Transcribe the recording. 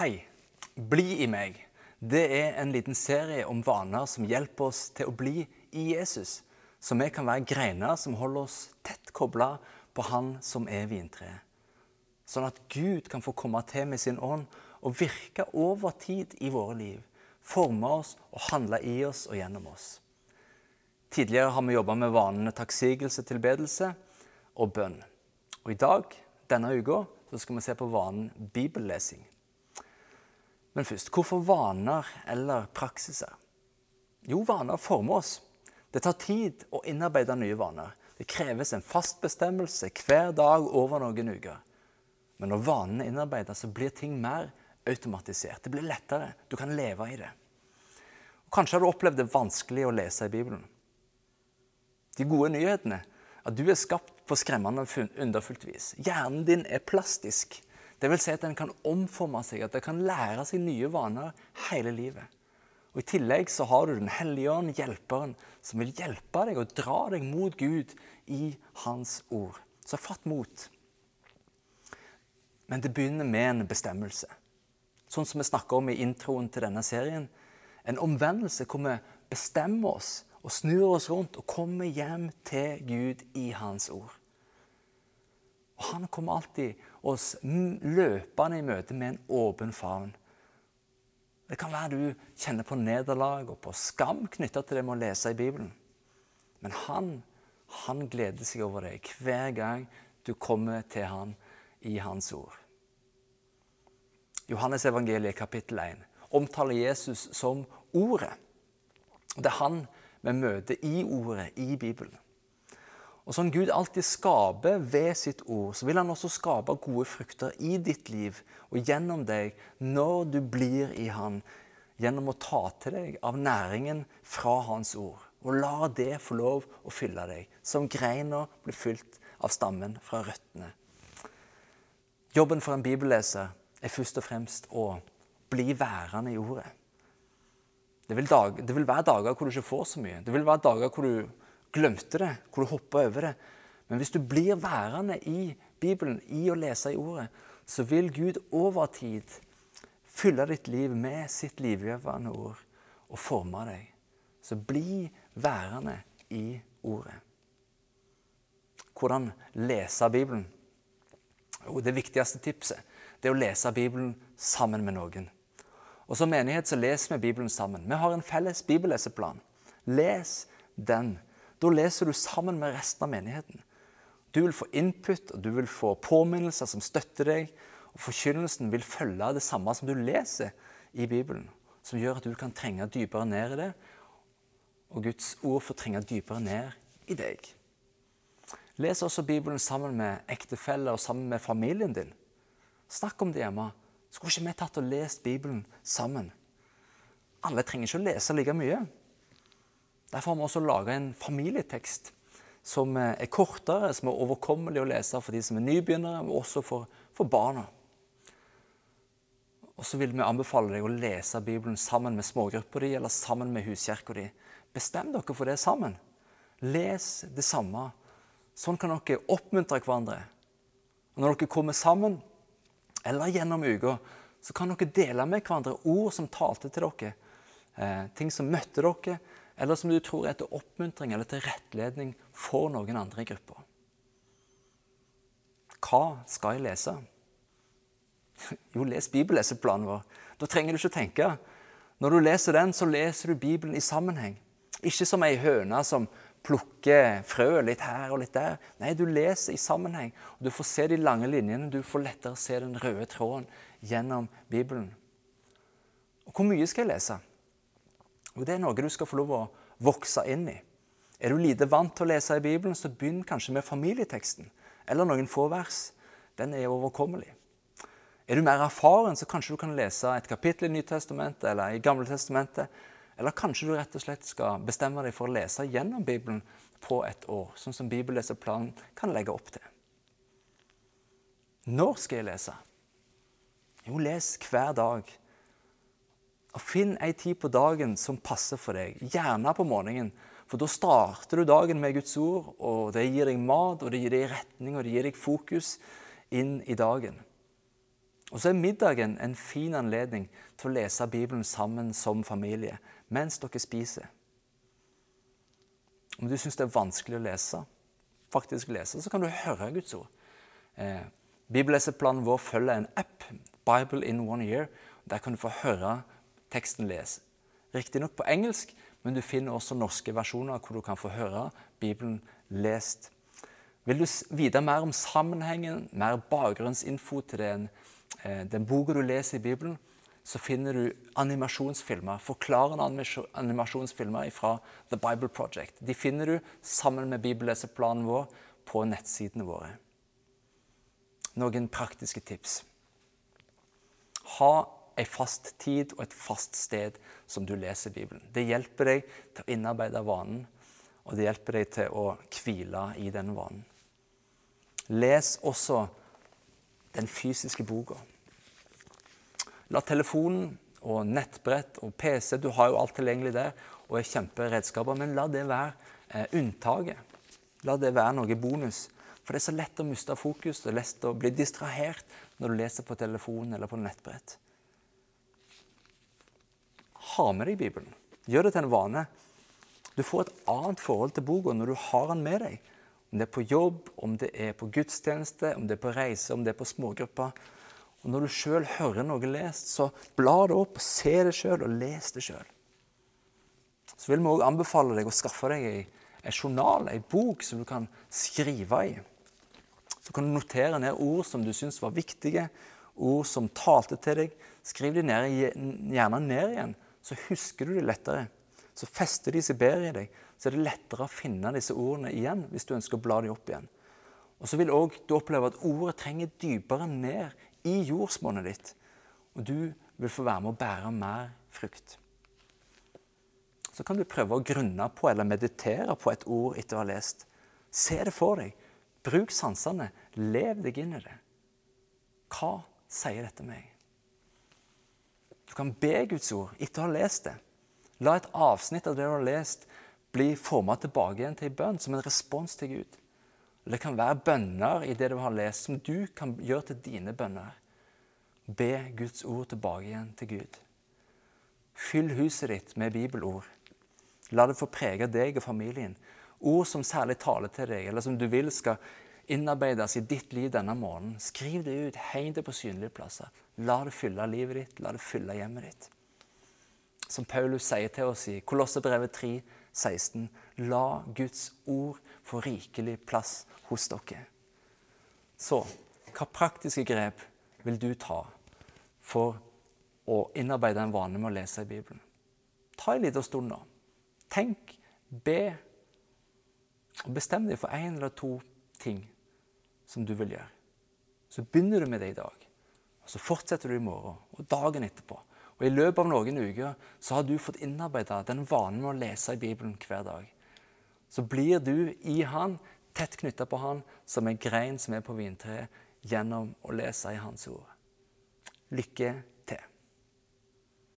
Hei. Bli i meg. Det er en liten serie om vaner som hjelper oss til å bli i Jesus. Så vi kan være greiner som holder oss tett kobla på Han som er vintreet. Sånn at Gud kan få komme til med sin ånd og virke over tid i våre liv. Forme oss og handle i oss og gjennom oss. Tidligere har vi jobba med vanene takksigelse, tilbedelse og bønn. Og i dag, denne uka, skal vi se på vanen bibellesing. Men først, hvorfor vaner eller praksiser? Jo, vaner former oss. Det tar tid å innarbeide nye vaner. Det kreves en fast bestemmelse hver dag over noen uker. Men når vanene innarbeidet, så blir ting mer automatisert. Det blir lettere. Du kan leve i det. Og kanskje har du opplevd det vanskelig å lese i Bibelen. De gode nyhetene at du er skapt på skremmende underfullt vis. Hjernen din er plastisk. Det vil si at den kan omforme seg, at den kan lære seg nye vaner hele livet. Og I tillegg så har du Den hellige ånd, hjelperen, som vil hjelpe deg og dra deg mot Gud i Hans ord. Så fatt mot. Men det begynner med en bestemmelse. Sånn som vi snakker om i introen til denne serien. En omvendelse hvor vi bestemmer oss og snur oss rundt og kommer hjem til Gud i Hans ord. Og han kommer alltid oss løpende i møte med en åpen favn. Det kan være du kjenner på nederlag og på skam knytta til det med å lese i Bibelen. Men han, han gleder seg over deg hver gang du kommer til han i hans ord. Johannes evangeliet kapittel 1 omtaler Jesus som Ordet. Det er han vi møter i Ordet i Bibelen. Og sånn Gud alltid skaper ved sitt ord, så vil han også skape gode frukter i ditt liv og gjennom deg når du blir i Han, gjennom å ta til deg av næringen fra Hans ord. Og la det få lov å fylle deg, som greina blir fylt av stammen fra røttene. Jobben for en bibelleser er først og fremst å bli værende i ordet. Det vil, dag, det vil være dager hvor du ikke får så mye. Det vil være dager hvor du glemte det, hvor du hoppa over det. Men hvis du blir værende i Bibelen, i å lese i Ordet, så vil Gud over tid fylle ditt liv med sitt livgjørende ord og forme deg. Så bli værende i Ordet. Hvordan lese Bibelen? Jo, det viktigste tipset det er å lese Bibelen sammen med noen. Og Som menighet så leser vi Bibelen sammen. Vi har en felles bibelleseplan. Les den. Da leser du sammen med resten av menigheten. Du vil få input, og du vil få påminnelser som støtter deg. Og forkynnelsen vil følge det samme som du leser i Bibelen. Som gjør at du kan trenge dypere ned i det, og Guds ord får trenge dypere ned i deg. Les også Bibelen sammen med ektefeller og sammen med familien din. Snakk om det hjemme. Skulle ikke vi tatt og lest Bibelen sammen? Alle trenger ikke å lese like mye. Derfor har vi også laga en familietekst som er kortere, som er overkommelig å lese for de som er nybegynnere, men også for, for barna. Og så vil vi anbefale deg å lese Bibelen sammen med smågruppa di eller sammen med huskirka di. Bestem dere for det sammen. Les det samme. Sånn kan dere oppmuntre hverandre. Og når dere kommer sammen, eller gjennom uka, så kan dere dele med hverandre ord som talte til dere. Eh, ting som møtte dere, eller som du tror er til oppmuntring eller til rettledning for noen andre i gruppa. Hva skal jeg lese? Jo, les bibelleseplanen vår. Da trenger du ikke tenke. Når du leser den, så leser du Bibelen i sammenheng. Ikke som ei høne som plukker frø litt her og litt der. Nei, du leser i sammenheng. Du får se de lange linjene. Du får lettere se den røde tråden gjennom Bibelen. Og hvor mye skal jeg lese? Og Det er noe du skal få lov å vokse inn i. Er du lite vant til å lese i Bibelen, så begynn kanskje med familieteksten. Eller noen få vers. Den er overkommelig. Er du mer erfaren, så kanskje du kan lese et kapittel i Nytestamentet eller i Gamle Testamentet. Eller kanskje du rett og slett skal bestemme deg for å lese gjennom Bibelen på et år, sånn som bibelleseplanen kan legge opp til. Når skal jeg lese? Jo, les hver dag. Og Finn ei tid på dagen som passer for deg, gjerne på morgenen. For da starter du dagen med Guds ord, og det gir deg mat, og det gir deg retning og det gir deg fokus inn i dagen. Og så er middagen en fin anledning til å lese Bibelen sammen som familie mens dere spiser. Om du syns det er vanskelig å lese, faktisk lese, så kan du høre Guds ord. Eh, Bibelleseplanen vår følger en app, Bible in one year. Der kan du få høre teksten lese. Riktignok på engelsk, men du finner også norske versjoner hvor du kan få høre Bibelen lest. Vil du vite mer om sammenhengen, mer bakgrunnsinfo til den, eh, den boka du leser i Bibelen, så finner du animasjonsfilmer, forklarende animasjonsfilmer fra The Bible Project. De finner du sammen med bibelleseplanen vår på nettsidene våre. Noen praktiske tips. Ha en fast tid og et fast sted som du leser Bibelen. Det hjelper deg til å innarbeide vanen, og det hjelper deg til å hvile i den vanen. Les også den fysiske boka. La telefonen og nettbrett og PC Du har jo alt tilgjengelig der og er kjemperedskaper, men la det være eh, unntaket. La det være noe bonus. For det er så lett å miste fokus det er lett å bli distrahert når du leser på telefonen eller på nettbrett. Ha med deg Bibelen. Gjør det til en vane. Du får et annet forhold til boka når du har den med deg. Om det er på jobb, om det er på gudstjeneste, om det er på reise, om det er på smågrupper. Og Når du sjøl hører noe lest, så bla det opp, og se det sjøl og les det sjøl. Så vil vi òg anbefale deg å skaffe deg ei, journal, ei bok, som du kan skrive i. Så kan du notere ned ord som du syns var viktige, ord som talte til deg. Skriv de gjerne ned igjen, så husker du det lettere. Så fester de seg bedre i deg. Så er det lettere å finne disse ordene igjen hvis du ønsker å bla dem opp igjen. Og så vil også du oppleve at ordet trenger dypere ned i jordsmonnet ditt. Og du vil få være med å bære mer frukt. Så kan du prøve å grunne på eller meditere på et ord etter å ha lest. Se det for deg. Bruk sansene. Lev deg inn i det. Hva sier dette meg? Du kan be Guds ord etter å ha lest det. La et avsnitt av det du har lest, bli forma tilbake igjen til en bønn, som en respons til Gud. Det kan være bønner i det du har lest, som du kan gjøre til dine bønner. Be Guds ord tilbake igjen til Gud. Fyll huset ditt med bibelord. La det få prege deg og familien. Ord som særlig taler til deg, eller som du vil skal innarbeides i ditt liv denne morgenen. Skriv det ut, heng det på synlige plasser. La det fylle livet ditt, la det fylle hjemmet ditt. Som Paulus sier til oss i Kolossebrevet 3, 16. La Guds ord få rikelig plass hos dere. Så hva praktiske grep vil du ta for å innarbeide en vane med å lese i Bibelen? Ta en liten stund nå. Tenk, be, og bestem deg for én eller to ting som du vil gjøre. Så begynner du med det i dag, og så fortsetter du i morgen og dagen etterpå. Og I løpet av noen uker så har du fått innarbeida den vanen med å lese i Bibelen hver dag. Så blir du i Han, tett knytta på Han, som en grein som er på vintreet, gjennom å lese i Hans ord. Lykke